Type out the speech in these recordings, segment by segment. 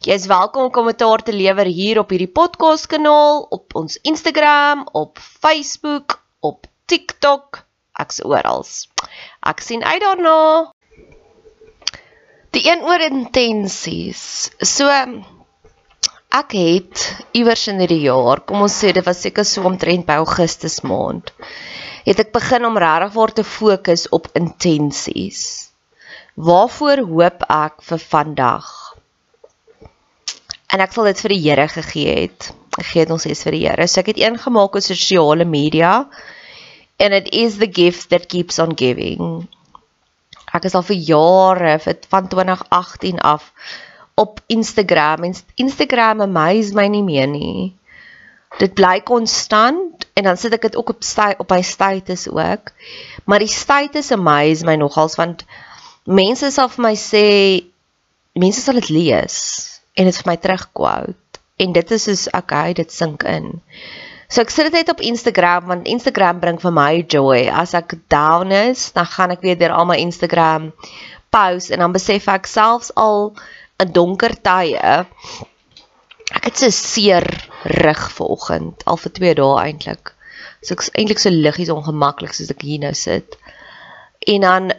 Jy is welkom om kommentaar te lewer hier op hierdie podcast kanaal, op ons Instagram, op Facebook, op TikTok, ek's oral. Ek sien uit daarna. Die een oor intensies. So ek het iewers in hierdie jaar, kom ons sê dit was seker so omtrent by Augustus maand, het ek begin om regtig waar te fokus op intensies. Waarvoor hoop ek vir vandag? En ek sal dit vir die Here gegee het. Ek gee dit ons is vir die Here. So ek het een gemaak op sosiale media and it is the gift that keeps on giving. Ek is al vir jare vir van 2018 af op Instagram en Instagram amaze my nie meer nie. Dit bly konstant en dan sit ek dit ook op sta, op my status ook. Maar die status amaze my nogals want mense sal vir my sê mense sal dit lees en dit vir my terugquote en dit is soos okay, dit sink in. So ek sit dit net op Instagram want Instagram bring vir my joy. As ek down is, dan gaan ek weer deur al my Instagram posts en dan besef ek selfs al 'n donker tye ek het so seer rug vanoggend al vir 2 dae eintlik. So ek's eintlik so liggies ongemaklik soos ek hier nou sit. En dan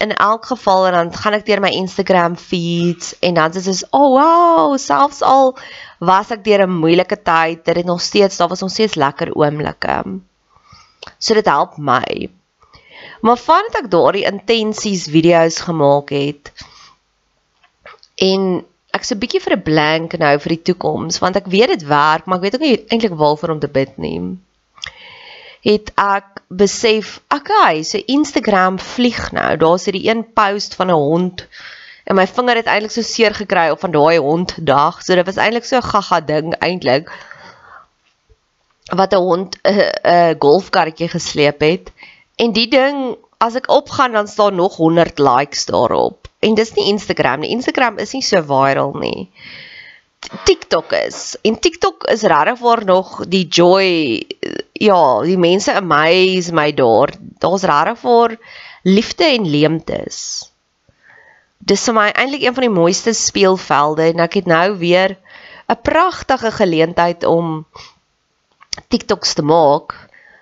in elk geval en dan gaan ek deur my Instagram feeds en dan is dit oh wow, selfs al was ek deur 'n moeilike tyd, dit het nog steeds, daar was nog steeds lekker oomblikke. So dit help my. Maar vandat ek daardie intensies video's gemaak het en ek so 'n bietjie vir 'n blank nou vir die toekoms want ek weet dit werk, maar ek weet ook nie eintlik waarvoor om te bid nie het ek besef, okay, so Instagram vlieg nou. Daar's hierdie een post van 'n hond en my vinger het eintlik so seer gekry op van daai hond dag. So dit was eintlik so gaga ding eintlik wat 'n hond 'n uh, uh, golfkarretjie gesleep het. En die ding, as ek opgaan dan staan nog 100 likes daarop. En dis nie Instagram nie. Instagram is nie so viral nie. TikTok is. En TikTok is regtig waar nog die joy ja, die mense amaze my daar. Daar's regtig vir liefde en leemtes. Dis vir my eintlik een van die mooiste speelvelde en ek het nou weer 'n pragtige geleentheid om TikToks te maak.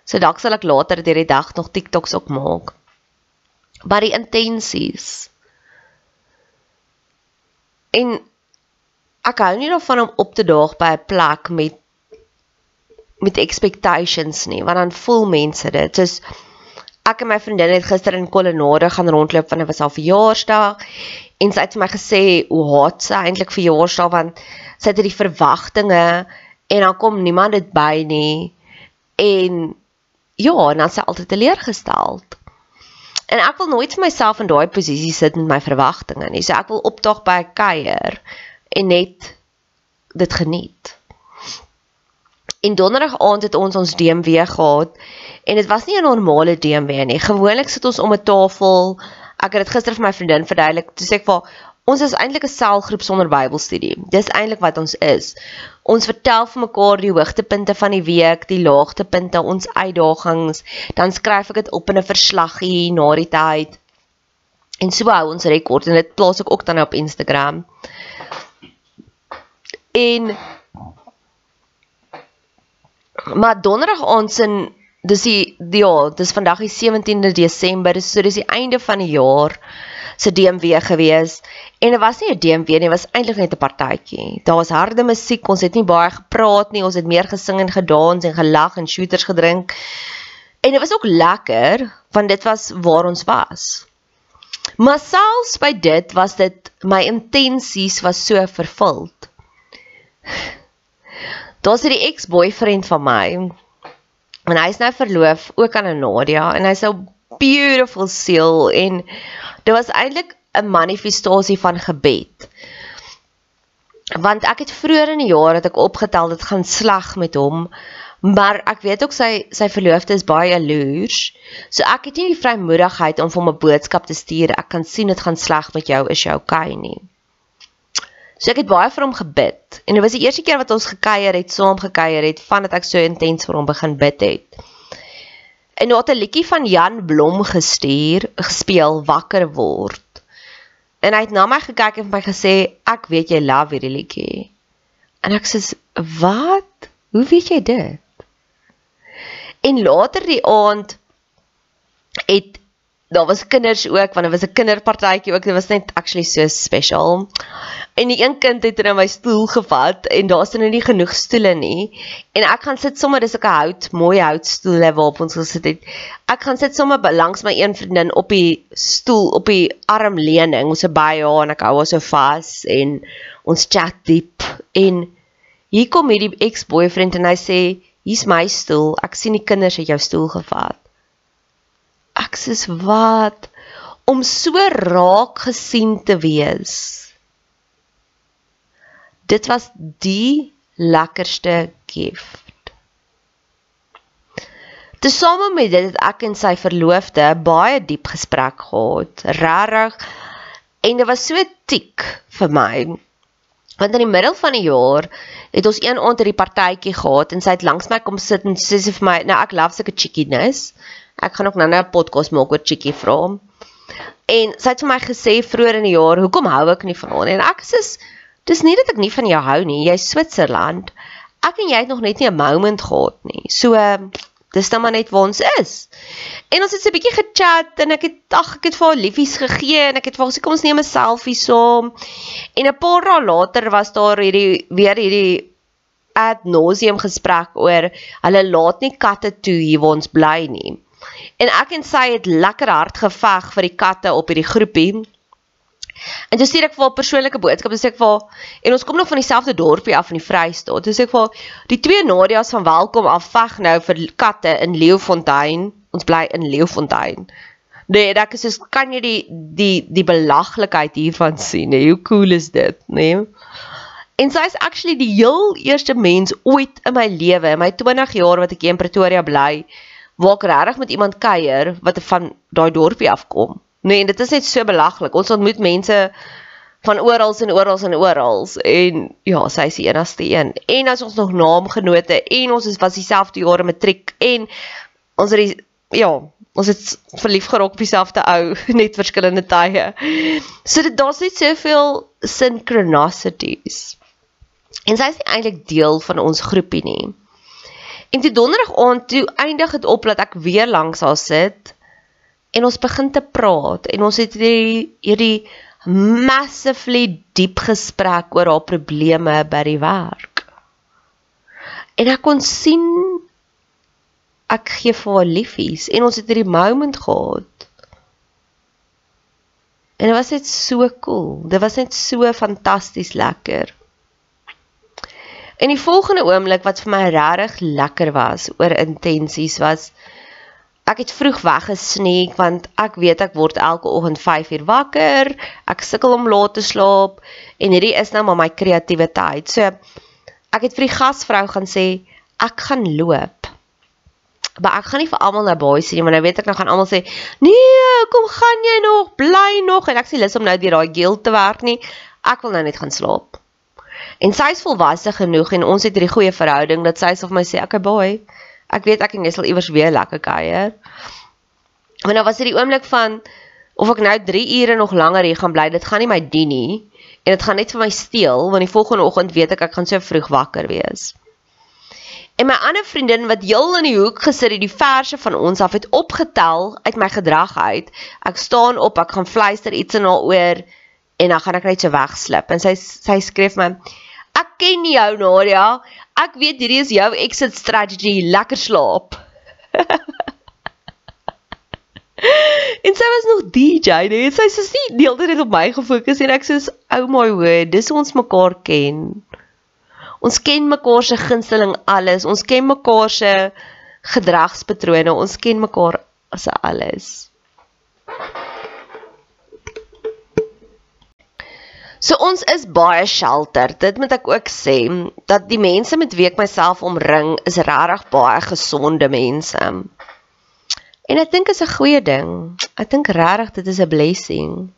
So dalk sal ek later deur die dag nog TikToks ook maak. Maar die intensies. En ek hou nie daarvan om op te daag by 'n plek met met expectations nie, want dan voel mense dit. Soos ek en my vriendin het gister in Kolonade gaan rondloop want dit was haar verjaarsdag en sy het vir my gesê hoe haat sy eintlik verjaarsdag want sy het die verwagtinge en dan kom niemand dit by nie en ja, en dan sy altyd teleurgestel. En ek wil nooit vir myself in daai posisie sit met my verwagtinge nie. So ek wil opdag by 'n kuier en net dit geniet. En donderdag aand het ons ons DMW gehad en dit was nie 'n normale DMW nie. Gewoonlik sit ons om 'n tafel. Ek het dit gister vir my vriendin verduidelik. Toe sê ek vir ons is eintlik 'n selgroep sonder Bybelstudie. Dis eintlik wat ons is. Ons vertel vir mekaar die hoogtepunte van die week, die laagtepunte, ons uitdagings, dan skryf ek dit op in 'n verslaggie na die tyd. En so hou ons rekord en dit plaas ek ook dan op Instagram. En maar donderdag aand sin dis die, ja, dis vandag die 17de Desember, so dis die einde van die jaar se DMW gewees en dit was nie 'n DMW nie, dit was eintlik net 'n partytjie. Daar was harde musiek, ons het nie baie gepraat nie, ons het meer gesing en gedans en gelag en shooters gedrink. En dit was ook lekker want dit was waar ons was. Maar selfs by dit was dit my intensies was so vervuld. Daar's hierdie ex-boyfriend van my. En hy is nou verloof ook aan 'n Nadia en hy's 'n beautiful siel en dit was eintlik 'n manifestasie van gebed. Want ek het vroeër in die jaar dat ek opgetel dit gaan sleg met hom, maar ek weet ook sy sy verloofde is baie jaloers. So ek het nie die vrymoedigheid om vir hom 'n boodskap te stuur. Ek kan sien dit gaan sleg met jou, is jy okay nie? So ek het baie vir hom gebid. En dit was die eerste keer wat ons gekuier het, saam gekuier het, vandat ek so intens vir hom begin bid het. En nou het 'n liedjie van Jan Blom gestuur, gespeel Wakker word. En hy het na my gekyk en vir my gesê, "Ek weet jy love hierdie liedjie." En ek sê, "Wat? Hoe weet jy dit?" En later die aand het daar was kinders ook want dit was 'n kinderpartytjie ook dit was net actually so special. En die een kind het in my stoel gevat en daar's nou nie genoeg stoele nie. En ek gaan sit sommer dis 'n hout mooi houtstoele waarop ons gesit het. Ek gaan sit sommer langs my een vriendin op die stoel op die armleuning ons is by haar en ek hou haar so vas en ons chat diep. En hier kom hierdie ex-boyfriend en hy sê hier's my stoel ek sien die kinders het jou stoel gevat ek sê wat om so raak gesien te wees. Dit was die lekkerste gift. Tesame met dit het ek en sy verloofde baie diep gesprek gehad, regtig. En dit was so tik vir my. Want in die middel van die jaar het ons een aand 'n partytjie gehad en sy het langs my kom sit en sê sy vir my, "Nou ek love sulke chickiness." Ek gaan ook nou 'n podcast maak oor Chickie vra. En sy het vir my gesê vroeër in die jaar, "Hoekom hou ek nie van hom?" En ek sê, "Dis nie dat ek nie van jou hou nie. Jy's Switserland. Ek en jy het nog net nie 'n moment gehad nie." So dis nou maar net waar ons is. En ons het so 'n bietjie gechat en ek het ag ek het vir haar liefies gegee en ek het vir haar gesê kom ons neem 'n selfie saam. En 'n paar dae later was daar hierdie weer hierdie ad nauseum gesprek oor hulle laat nie katte toe hier waar ons bly nie. En ek en sy het lekker hard geveg vir die katte op hierdie groepie. En dis direk vir 'n persoonlike boodskap, dis ek vir en ons kom nog van dieselfde dorpie af in die Vrystaat. Dis ek vir die twee Nadias van welkom af veg nou vir katte in Leeufontein. Ons bly in Leeufontein. Nee, dit is soos kan jy die die die belaglikheid hiervan sien. Nee, hoe cool is dit, nee? En sy is actually die heel eerste mens ooit in my lewe, in my 20 jaar wat ek hier in Pretoria bly, waar ek regtig met iemand kuier wat van daai dorpie afkom. Nee, en dit is net so belaglik. Ons ontmoet mense van oral en oral en oral en ja, sy is die enigste een. En as ons nog naamgenote en ons is was dieselfde jare matriek en ons het die ja, ons het verlief geraak op dieselfde ou, net verskillende tye. So dit daar's net soveel synchronicities. En sy is eintlik deel van ons groepie nie. En toe donderdag aand toe eindig dit op dat ek weer langs haar sit en ons begin te praat en ons het hierdie hierdie massively diep gesprek oor haar probleme by die werk. En ek kon sien ek gee vir haar liefies en ons het hierdie moment gehad. En dit was net so cool. Dit was net so fantasties lekker. En die volgende oomblik wat vir my regtig lekker was oor intensies was ek het vroeg weggesneek want ek weet ek word elke oggend 5 uur wakker. Ek sukkel om laat te slaap en hierdie is nou maar my kreatiwiteit. So ek het vir die gasvrou gaan sê ek gaan loop. Maar ek gaan nie vir almal nou baie sê nie, want nou weet ek nou gaan almal sê, "Nee, kom gaan jy nog, bly nog." En ek sê lus om nou deur daai guilt te werk nie. Ek wil nou net gaan slaap. En sy is volwasse genoeg en ons het hierdie goeie verhouding dat sy vir my sê, "Oké, okay, boy, ek weet ek en jy sal iewers weer lekker kuier." Maar nou was dit die oomblik van of ek nou 3 ure nog langer hier gaan bly, dit gaan nie my dien nie en dit gaan net vir my steel want die volgende oggend weet ek ek gaan so vroeg wakker wees. En my ander vriendin wat heel in die hoek gesit het, die verse van ons af het opgetel uit my gedrag uit. Ek staan op, ek gaan fluister iets in haar oor en dan gaan ek net so wegslip. En sy sy skryf my: "Ek ken jou Nadia. Ek weet hierdie is jou exit strategy. Lekker slaap." en sy was nog DJ, nee. Sy sê sy hele tyd op my gefokus en ek sê, "Oh my word, dis ons mekaar ken." Ons ken mekaar se gunsteling alles. Ons ken mekaar se gedragspatrone. Ons ken mekaar as alles. So ons is baie shelter. Dit moet ek ook sê dat die mense met wie ek myself omring is regtig baie gesonde mense. En ek dink is 'n goeie ding. Ek dink regtig dit is 'n blessing.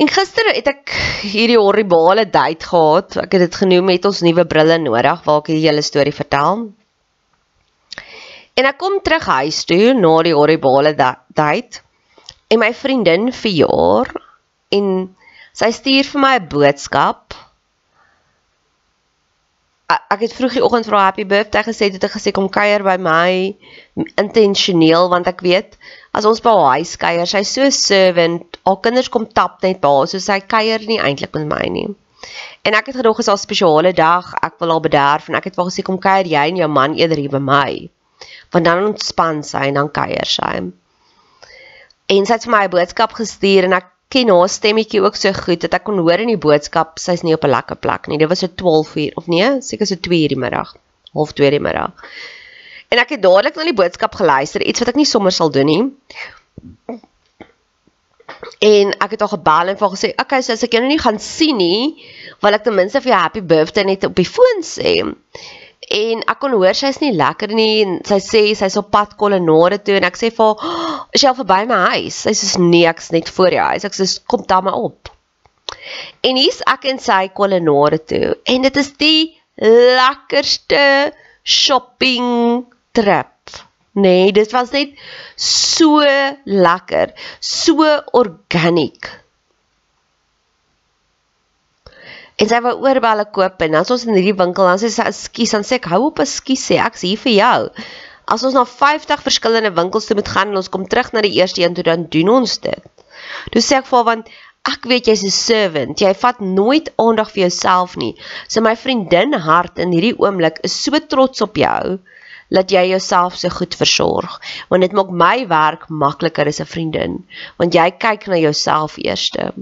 En gister het ek hierdie horribale date gehad. Ek het dit genoem met ons nuwe brille nodig waar ek die hele storie vertel. En ek kom terug huis toe na die horribale date. En my vriendin verjaar en sy stuur vir my 'n boodskap. Ek het vroeg die oggend vir haar happy birthday gesê het gesê kom kuier by my intentioneel want ek weet as ons by haar huis kuier sy's so servant al kinders kom tap net by haar so sy kuier nie eintlik met my nie. En ek het gedog is 'n spesiale dag ek wil haar bederf en ek het wou gesê kom kuier jy en jou man eerder hier by my want dan ontspan sy en dan kuier sy. En sy het vir my 'n boodskap gestuur en ek ken haar stemmetjie ook so goed dat ek kon hoor in die boodskap sy's nie op 'n lekker plek nie. Dit was so 12 uur of nee, seker so 2 uur die middag, half 2 die middag. En ek het dadelik na die boodskap geluister, iets wat ek nie sommer sal doen nie. En ek het haar gebel en vir gesê, "Oké, okay, so as ek jou nou nie gaan sien nie, wil ek ten minste vir jou happy birthday net op die foon sê." En ek kon hoor sy's nie lekker nie en sy sê sy's op pad kolonade toe en ek sê vir haar oh, is jy al verby my huis? Sy sê nee ek's net voor jou huis. Ek sê kom dan maar op. En hier's ek en sy kolonade toe en dit is die lekkerste shopping trip. Nee dit was net so lekker so organiek En sy wou oorbelle koop en dan ons in hierdie winkel dan sê sy ekskuus dan sê ek hou op ekskuus sê ek's hier vir jou. As ons na 50 verskillende winkels toe moet gaan en ons kom terug na die eerste een toe dan doen ons dit. Toe sê ek vir want ek weet jy's 'n servant. Jy vat nooit aandag vir jouself nie. So my vriendin hart in hierdie oomblik is so trots op jou dat jy jouself so goed versorg. Want dit maak my werk makliker as 'n vriendin, want jy kyk na jouself eerste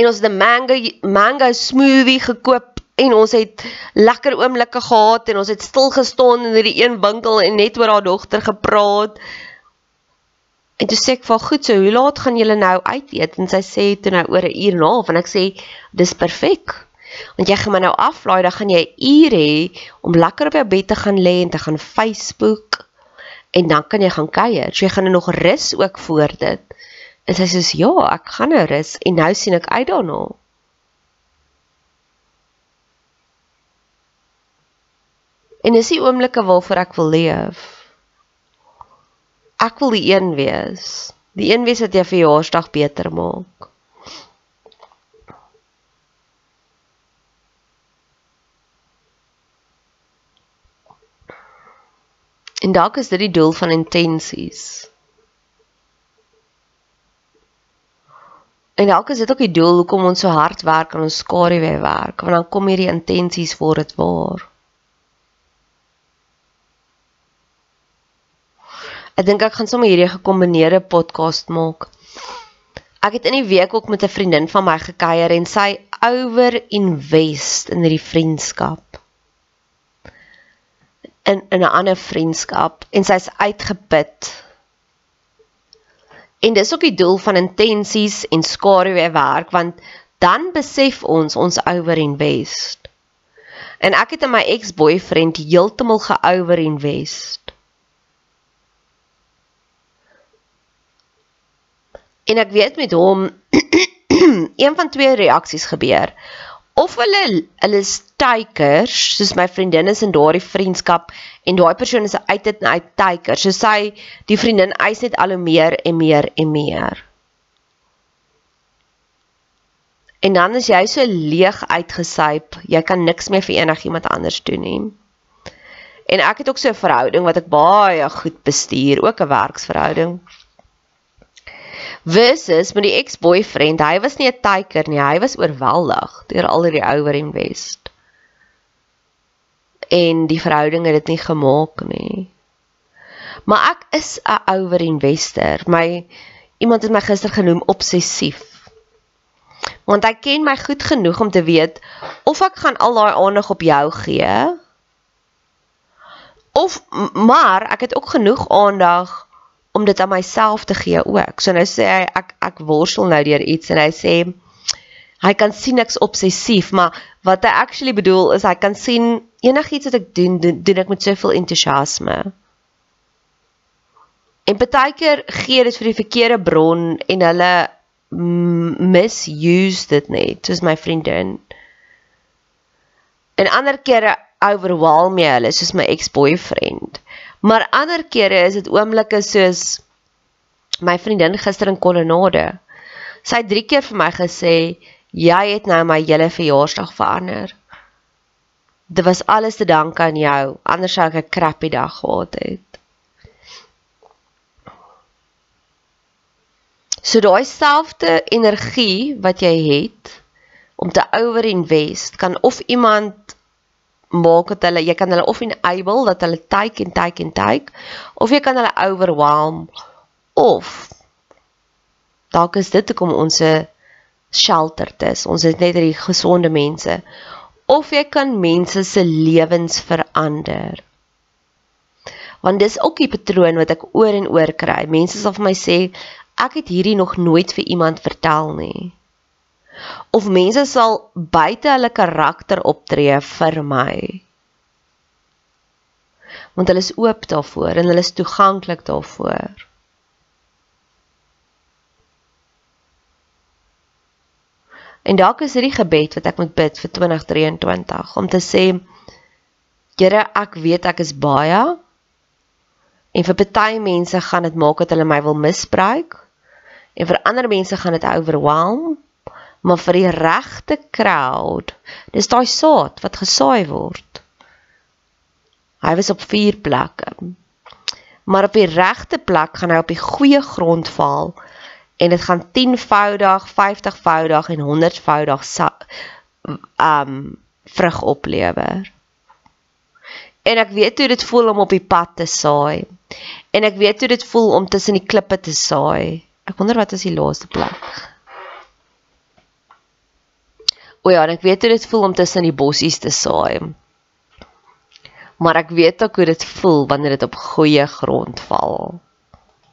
en ons het 'n mango mango smoothie gekoop en ons het lekker oomblikke gehad en ons het stil gestaan in hierdie een winkel en net oor haar dogter gepraat. En toe sê ek vir goed, so hoe laat gaan julle nou uit eet? En sy sê toe nou oor 'n uur en 'n half en ek sê dis perfek. Want jy gaan my nou aflaai, dan gaan jy 'n uur hê om lekker op jou bed te gaan lê en te gaan Facebook en dan kan jy gaan kuier. So jy gaan nog rus ook voor dit. En sy sê ja, ek gaan nou rus en nou sien ek uit daarna. En dis die oomblikke waarvoor ek wil leef. Ek wil die een wees. Die een wees wat jou verjaarsdag beter maak. En dalk is dit die doel van intensies. En dalk is dit ook die doel hoekom ons so hard werk aan ons skaduwee werk, want dan kom hierdie intensies voor dit waar. Ek dink ek gaan sommer hierdie gekombineerde podcast maak. Ek het in die week ook met 'n vriendin van my gekuier en sy over invest in hierdie vriendskap. In in 'n ander vriendskap en sy's uitgeput En dis ook die doel van intensies en skaduwee werk want dan besef ons ons overinvest. En ek het in my ex-boyfriend heeltemal geoverinvest. En ek weet met hom een van twee reaksies gebeur of hulle hulle is takers soos my vriendin is in daardie vriendskap en daai persoon is uit dit uit taker so sy die vriendin eis net al hoe meer en meer en meer. En dan is jy so leeg uitgesyp jy kan niks meer vir enigiemand anders doen nie. En ek het ook so 'n verhouding wat ek baie goed bestuur ook 'n werksverhouding versus met die ex-boyfriend, hy was nie 'n taker nie, hy was oorweldig deur al die ouer invest. En die verhouding het dit nie gemaak nie. Maar ek is 'n ouer investor. My iemand het my gister genoem obsessief. Want hy ken my goed genoeg om te weet of ek gaan al daai aandag op jou gee of maar ek het ook genoeg aandag om dit aan myself te gee ook. So nou sê hy ek ek worstel nou deur iets en hy sê hy kan sien ek's obsessief, maar wat hy actually bedoel is hy kan sien enigiets wat ek doen, doen, doen ek met soveel entoesiasme. En baie keer gee dit vir die verkeerde bron en hulle misuse dit net, soos my vriendin. En ander kere overwhelm jy hulle soos my ex-boyfriend. Maar ander kere is dit oomblikke soos my vriendin gister in Kolonade. Sy het 3 keer vir my gesê, "Jy het nou my hele verjaarsdag verander." Dit was alles te danke aan jou, anders sou ek 'n crappy dag gehad het. So daai selfde energie wat jy het om te overinvest kan of iemand maak dat hulle jy kan hulle of enable dat hulle take en take en take of jy kan hulle overwhelm of dalk is dit hoekom ons 'n shelter is. Ons is net hierdie gesonde mense. Of jy kan mense se lewens verander. Want dis ook 'n patroon wat ek oor en oor kry. Mense sal vir my sê ek het hierdie nog nooit vir iemand vertel nie of mense sal buite hulle karakter optree vir my. Want hulle is oop daarvoor en hulle is toeganklik daarvoor. En dalk is hierdie gebed wat ek moet bid vir 2023 om te sê Here, ek weet ek is baie en vir party mense gaan dit maak dat hulle my wil misbruik en vir ander mense gaan dit overwhelm maar vir die regte crowd. Dis daai saad wat gesaai word. Hy was op vier plekke. Maar op die regte plek gaan hy op die goeie grond val en dit gaan 10voudig, 50voudig en 100voudig um vrug oplewer. En ek weet hoe dit voel om op die pad te saai. En ek weet hoe dit voel om tussen die klippe te saai. Ek wonder wat is die laaste plek? O ja, ek weet hoe dit voel om tussen die bossies te saai. Maar ek weet ook hoe dit voel wanneer dit op goeie grond val.